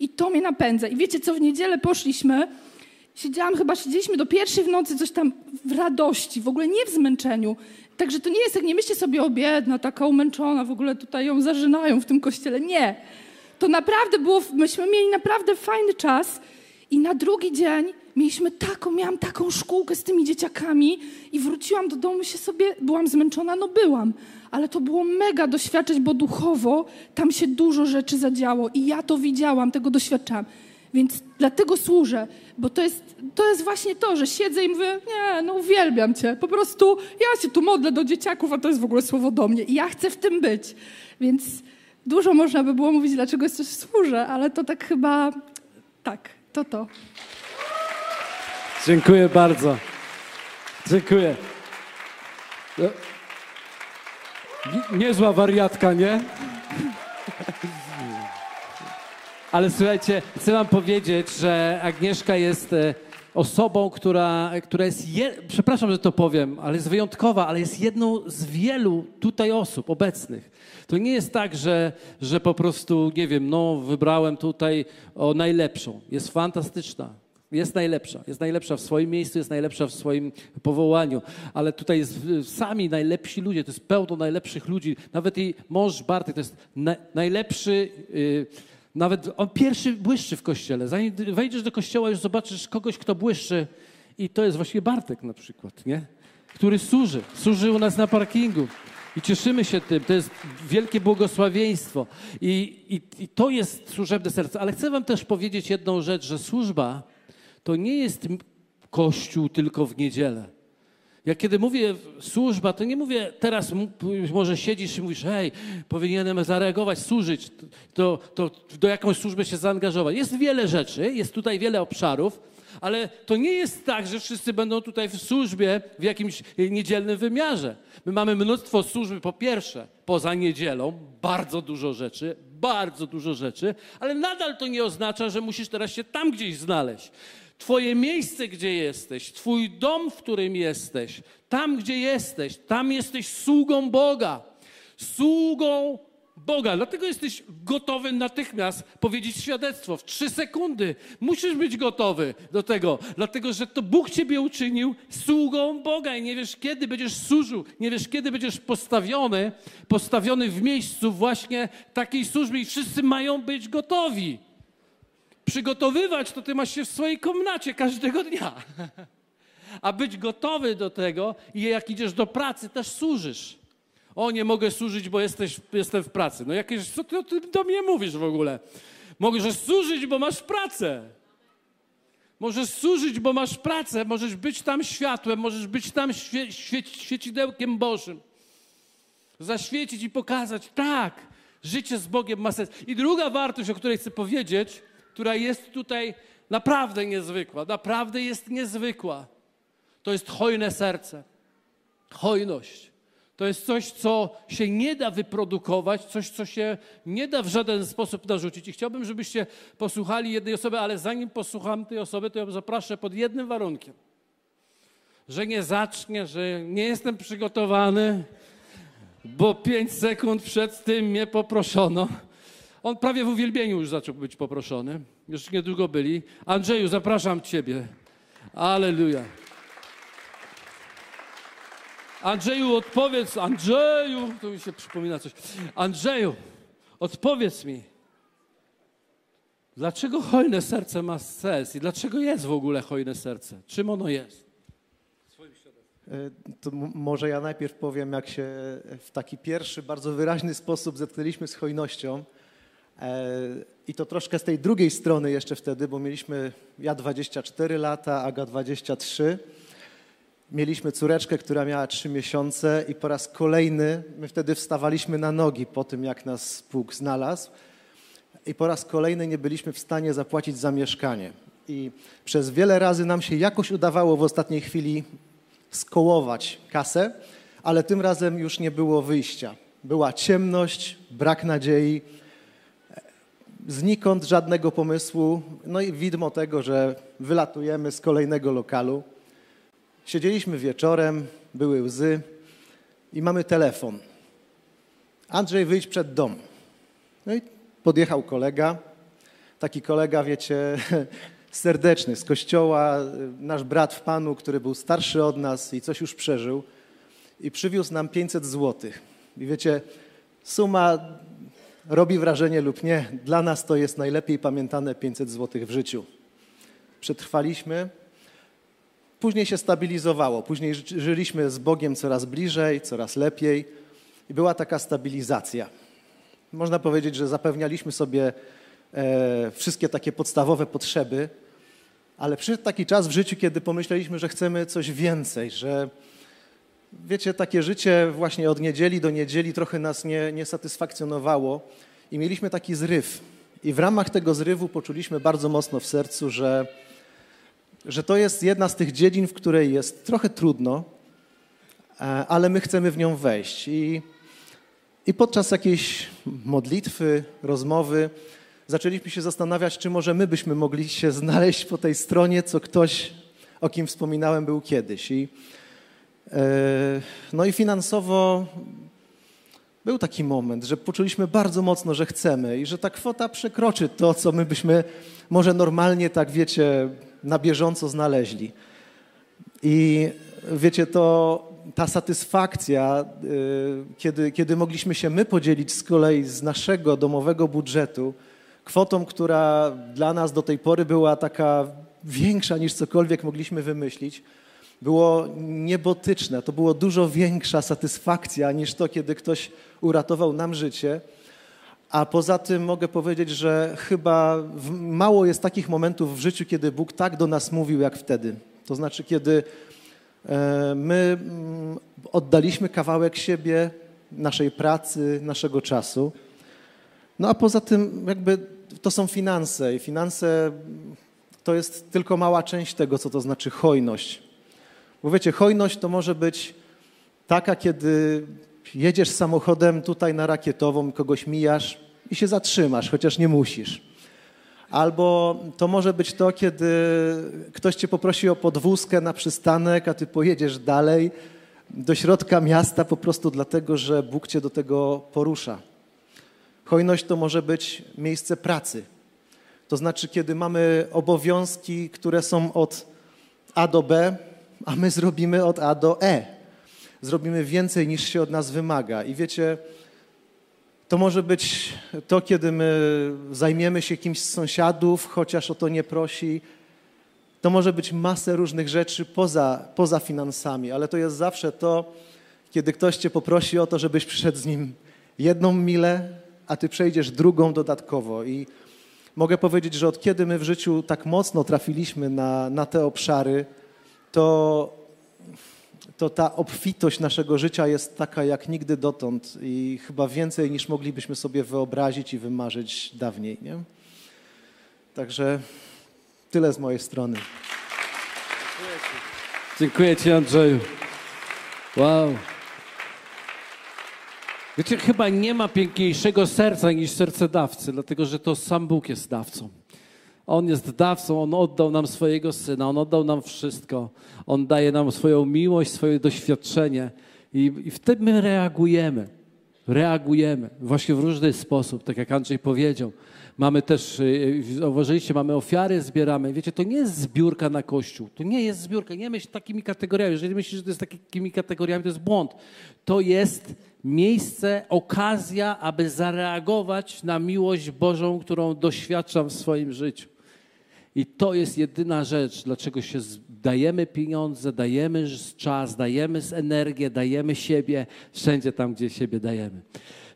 I to mnie napędza. I wiecie co, w niedzielę poszliśmy, siedziałam, chyba siedzieliśmy do pierwszej w nocy, coś tam w radości, w ogóle nie w zmęczeniu. Także to nie jest, jak nie myślcie sobie, o biedna, taka umęczona, w ogóle tutaj ją zażynają w tym kościele. Nie. To naprawdę było, myśmy mieli naprawdę fajny czas i na drugi dzień mieliśmy taką, miałam taką szkółkę z tymi dzieciakami i wróciłam do domu się sobie, byłam zmęczona, no byłam, ale to było mega doświadczać, bo duchowo tam się dużo rzeczy zadziało i ja to widziałam, tego doświadczałam. Więc dlatego służę, bo to jest, to jest właśnie to, że siedzę i mówię, nie, no uwielbiam Cię, po prostu ja się tu modlę do dzieciaków, a to jest w ogóle słowo do mnie i ja chcę w tym być. Więc dużo można by było mówić, dlaczego jeszcze służę, ale to tak chyba, tak, to to. Dziękuję bardzo. Dziękuję. No, niezła wariatka, nie? Ale słuchajcie, chcę wam powiedzieć, że Agnieszka jest e, osobą, która, która jest, je, przepraszam, że to powiem, ale jest wyjątkowa, ale jest jedną z wielu tutaj osób obecnych. To nie jest tak, że, że po prostu, nie wiem, no wybrałem tutaj o najlepszą. Jest fantastyczna. Jest najlepsza. Jest najlepsza w swoim miejscu, jest najlepsza w swoim powołaniu. Ale tutaj jest sami najlepsi ludzie, to jest pełno najlepszych ludzi. Nawet jej mąż Bartek to jest na, najlepszy... Yy, nawet on pierwszy błyszczy w kościele. Zanim wejdziesz do kościoła, już zobaczysz kogoś, kto błyszczy. I to jest właśnie Bartek na przykład, nie? Który służy. Służy u nas na parkingu. I cieszymy się tym. To jest wielkie błogosławieństwo. I, i, I to jest służebne serce. Ale chcę wam też powiedzieć jedną rzecz, że służba to nie jest kościół tylko w niedzielę. Ja kiedy mówię służba, to nie mówię teraz, może siedzisz i mówisz, hej, powinienem zareagować, służyć, to, to do jakąś służby się zaangażować. Jest wiele rzeczy, jest tutaj wiele obszarów, ale to nie jest tak, że wszyscy będą tutaj w służbie w jakimś niedzielnym wymiarze. My mamy mnóstwo służby, po pierwsze, poza niedzielą, bardzo dużo rzeczy, bardzo dużo rzeczy, ale nadal to nie oznacza, że musisz teraz się tam gdzieś znaleźć. Twoje miejsce, gdzie jesteś, Twój dom, w którym jesteś, tam, gdzie jesteś, tam jesteś sługą Boga. Sługą Boga. Dlatego jesteś gotowy natychmiast powiedzieć świadectwo w trzy sekundy. Musisz być gotowy do tego, dlatego że to Bóg ciebie uczynił sługą Boga i nie wiesz, kiedy będziesz służył, nie wiesz, kiedy będziesz postawiony, postawiony w miejscu właśnie takiej służby i wszyscy mają być gotowi przygotowywać, to ty masz się w swojej komnacie każdego dnia. A być gotowy do tego i jak idziesz do pracy, też służysz. O, nie mogę służyć, bo jesteś, jestem w pracy. No jakieś, co ty, ty do mnie mówisz w ogóle? Możesz służyć, bo masz pracę. Możesz służyć, bo masz pracę, możesz być tam światłem, możesz być tam świe, świe, świecidełkiem Bożym. Zaświecić i pokazać, tak, życie z Bogiem ma sens. I druga wartość, o której chcę powiedzieć, która jest tutaj naprawdę niezwykła, naprawdę jest niezwykła. To jest hojne serce. Hojność. To jest coś, co się nie da wyprodukować, coś, co się nie da w żaden sposób narzucić. I chciałbym, żebyście posłuchali jednej osoby, ale zanim posłucham tej osoby, to ją zaproszę pod jednym warunkiem. Że nie zacznie, że nie jestem przygotowany, bo pięć sekund przed tym mnie poproszono on prawie w uwielbieniu już zaczął być poproszony. Już niedługo byli. Andrzeju, zapraszam Ciebie. Aleluja. Andrzeju, odpowiedz. Andrzeju, to mi się przypomina coś. Andrzeju, odpowiedz mi. Dlaczego hojne serce ma sens i dlaczego jest w ogóle hojne serce? Czym ono jest? E, to może ja najpierw powiem, jak się w taki pierwszy, bardzo wyraźny sposób zetknęliśmy z hojnością. E, I to troszkę z tej drugiej strony jeszcze wtedy, bo mieliśmy ja 24 lata, Aga 23. Mieliśmy córeczkę, która miała 3 miesiące i po raz kolejny my wtedy wstawaliśmy na nogi po tym, jak nas Bóg znalazł. I po raz kolejny nie byliśmy w stanie zapłacić za mieszkanie. I przez wiele razy nam się jakoś udawało w ostatniej chwili skołować kasę, ale tym razem już nie było wyjścia. Była ciemność, brak nadziei znikąd żadnego pomysłu, no i widmo tego, że wylatujemy z kolejnego lokalu. Siedzieliśmy wieczorem, były łzy i mamy telefon. Andrzej, wyjdź przed dom. No i podjechał kolega, taki kolega, wiecie, serdeczny z kościoła, nasz brat w Panu, który był starszy od nas i coś już przeżył i przywiózł nam 500 złotych. I wiecie, suma robi wrażenie lub nie, dla nas to jest najlepiej pamiętane 500 złotych w życiu. Przetrwaliśmy, później się stabilizowało, później żyliśmy z Bogiem coraz bliżej, coraz lepiej i była taka stabilizacja. Można powiedzieć, że zapewnialiśmy sobie e, wszystkie takie podstawowe potrzeby, ale przyszedł taki czas w życiu, kiedy pomyśleliśmy, że chcemy coś więcej, że wiecie, takie życie właśnie od niedzieli do niedzieli trochę nas nie, nie satysfakcjonowało i mieliśmy taki zryw. I w ramach tego zrywu poczuliśmy bardzo mocno w sercu, że, że to jest jedna z tych dziedzin, w której jest trochę trudno, e, ale my chcemy w nią wejść. I, i podczas jakiejś modlitwy, rozmowy, zaczęliśmy się zastanawiać, czy może my byśmy mogli się znaleźć po tej stronie, co ktoś, o kim wspominałem, był kiedyś. I, no i finansowo był taki moment, że poczuliśmy bardzo mocno, że chcemy i że ta kwota przekroczy to, co my byśmy może normalnie, tak wiecie, na bieżąco znaleźli. I wiecie, to ta satysfakcja, y, kiedy, kiedy mogliśmy się my podzielić z kolei z naszego domowego budżetu, kwotą, która dla nas do tej pory była taka większa niż cokolwiek mogliśmy wymyślić, było niebotyczne. To było dużo większa satysfakcja niż to, kiedy ktoś uratował nam życie. A poza tym mogę powiedzieć, że chyba mało jest takich momentów w życiu, kiedy Bóg tak do nas mówił, jak wtedy. To znaczy, kiedy e, my mm, oddaliśmy kawałek siebie, naszej pracy, naszego czasu. No a poza tym, jakby to są finanse i finanse to jest tylko mała część tego, co to znaczy hojność. Bo wiecie, hojność to może być taka, kiedy jedziesz samochodem tutaj na rakietową, kogoś mijasz i się zatrzymasz, chociaż nie musisz. Albo to może być to, kiedy ktoś cię poprosi o podwózkę na przystanek, a ty pojedziesz dalej do środka miasta po prostu dlatego, że Bóg cię do tego porusza. Hojność to może być miejsce pracy. To znaczy, kiedy mamy obowiązki, które są od A do B, a my zrobimy od A do E. Zrobimy więcej niż się od nas wymaga. I wiecie, to może być to, kiedy my zajmiemy się kimś z sąsiadów, chociaż o to nie prosi. To może być masę różnych rzeczy poza, poza finansami, ale to jest zawsze to, kiedy ktoś cię poprosi o to, żebyś przyszedł z nim jedną milę, a ty przejdziesz drugą dodatkowo. I mogę powiedzieć, że od kiedy my w życiu tak mocno trafiliśmy na, na te obszary, to, to ta obfitość naszego życia jest taka jak nigdy dotąd i chyba więcej niż moglibyśmy sobie wyobrazić i wymarzyć dawniej. Nie? Także tyle z mojej strony. Dziękuję Ci, Andrzeju. Wow. Wiecie, chyba nie ma piękniejszego serca niż serce dawcy, dlatego że to sam Bóg jest dawcą. On jest dawcą, On oddał nam swojego Syna, On oddał nam wszystko. On daje nam swoją miłość, swoje doświadczenie i, i wtedy my reagujemy. Reagujemy właśnie w różny sposób, tak jak Andrzej powiedział. Mamy też, y, zauważyliście, mamy ofiary, zbieramy. Wiecie, to nie jest zbiórka na kościół. To nie jest zbiórka. Nie myśl takimi kategoriami. Jeżeli myślisz, że to jest takimi kategoriami, to jest błąd. To jest miejsce, okazja, aby zareagować na miłość Bożą, którą doświadczam w swoim życiu. I to jest jedyna rzecz, dlaczego się dajemy pieniądze, dajemy czas, dajemy energię, dajemy siebie wszędzie tam, gdzie siebie dajemy.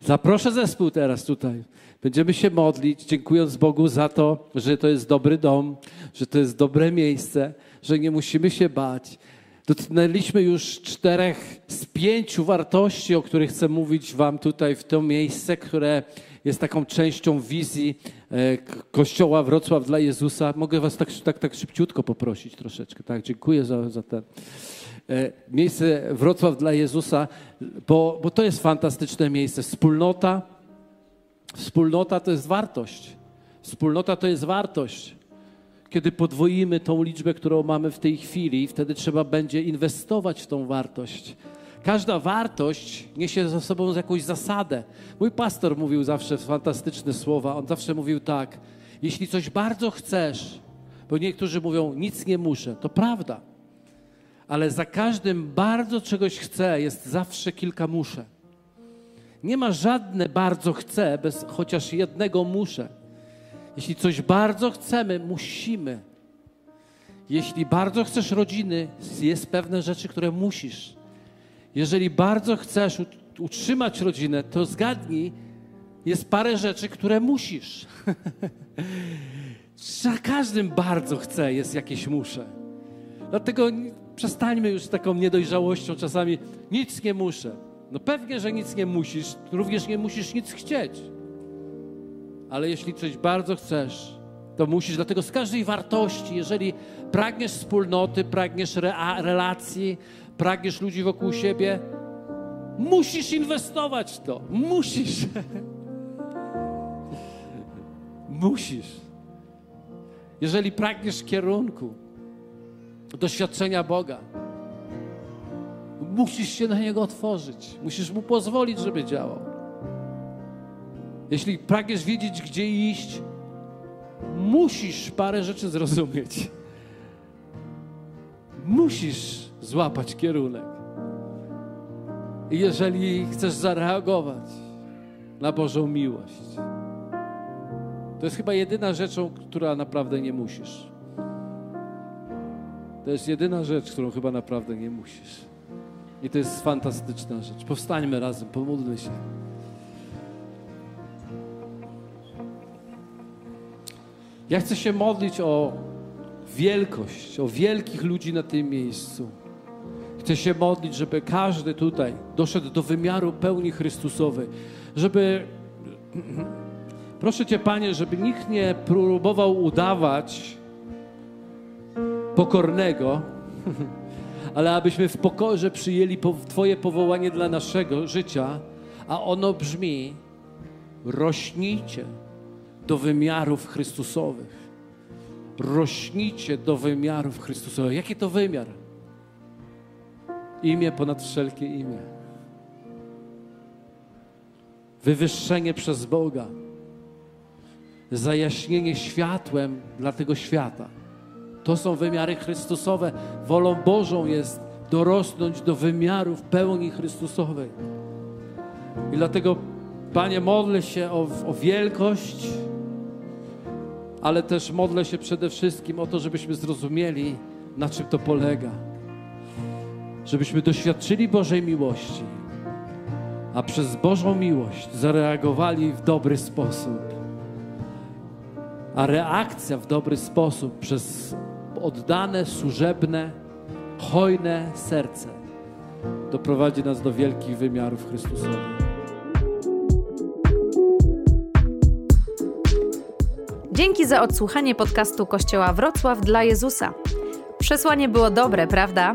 Zaproszę zespół teraz tutaj. Będziemy się modlić, dziękując Bogu za to, że to jest dobry dom, że to jest dobre miejsce, że nie musimy się bać. Dotknęliśmy już czterech z pięciu wartości, o których chcę mówić Wam tutaj w to miejsce, które jest taką częścią wizji e, Kościoła Wrocław dla Jezusa. Mogę Was tak, tak, tak szybciutko poprosić troszeczkę. Tak, dziękuję za, za ten. E, miejsce Wrocław dla Jezusa, bo, bo to jest fantastyczne miejsce. Wspólnota, wspólnota to jest wartość. Wspólnota to jest wartość. Kiedy podwoimy tą liczbę, którą mamy w tej chwili, wtedy trzeba będzie inwestować w tą wartość. Każda wartość niesie ze sobą jakąś zasadę. Mój pastor mówił zawsze fantastyczne słowa. On zawsze mówił tak: Jeśli coś bardzo chcesz, bo niektórzy mówią, nic nie muszę, to prawda. Ale za każdym bardzo czegoś chcę, jest zawsze kilka muszę. Nie ma żadne bardzo chcę bez chociaż jednego muszę. Jeśli coś bardzo chcemy, musimy. Jeśli bardzo chcesz rodziny, jest pewne rzeczy, które musisz. Jeżeli bardzo chcesz utrzymać rodzinę, to zgadnij, jest parę rzeczy, które musisz. Za każdym bardzo chcę, jest jakieś muszę. Dlatego przestańmy już z taką niedojrzałością czasami. Nic nie muszę. No pewnie, że nic nie musisz, również nie musisz nic chcieć. Ale jeśli coś bardzo chcesz, to musisz. Dlatego z każdej wartości, jeżeli pragniesz wspólnoty, pragniesz relacji, pragniesz ludzi wokół siebie, musisz inwestować w to. Musisz. musisz. Jeżeli pragniesz kierunku, doświadczenia Boga, musisz się na Niego otworzyć. Musisz Mu pozwolić, żeby działał. Jeśli pragniesz wiedzieć, gdzie iść, musisz parę rzeczy zrozumieć. Musisz złapać kierunek. I jeżeli chcesz zareagować na Bożą miłość, to jest chyba jedyna rzeczą, która naprawdę nie musisz. To jest jedyna rzecz, którą chyba naprawdę nie musisz. I to jest fantastyczna rzecz. Powstańmy razem, pomódlmy się. Ja chcę się modlić o wielkość, o wielkich ludzi na tym miejscu. Chcę się modlić, żeby każdy tutaj doszedł do wymiaru pełni Chrystusowej, żeby proszę Cię, Panie, żeby nikt nie próbował udawać pokornego, ale abyśmy w pokorze przyjęli Twoje powołanie dla naszego życia, a ono brzmi: rośnijcie do wymiarów Chrystusowych. Rośnijcie do wymiarów Chrystusowych. Jaki to wymiar? Imię ponad wszelkie imię. Wywyższenie przez Boga. Zajaśnienie światłem dla tego świata. To są wymiary Chrystusowe. Wolą Bożą jest dorosnąć do wymiarów pełni Chrystusowej. I dlatego, Panie, modlę się o, o wielkość, ale też modlę się przede wszystkim o to, żebyśmy zrozumieli, na czym to polega. Żebyśmy doświadczyli Bożej miłości, a przez Bożą miłość zareagowali w dobry sposób. A reakcja w dobry sposób przez oddane, służebne, hojne serce doprowadzi nas do wielkich wymiarów Chrystusowych. Dzięki za odsłuchanie podcastu Kościoła Wrocław dla Jezusa. Przesłanie było dobre, prawda?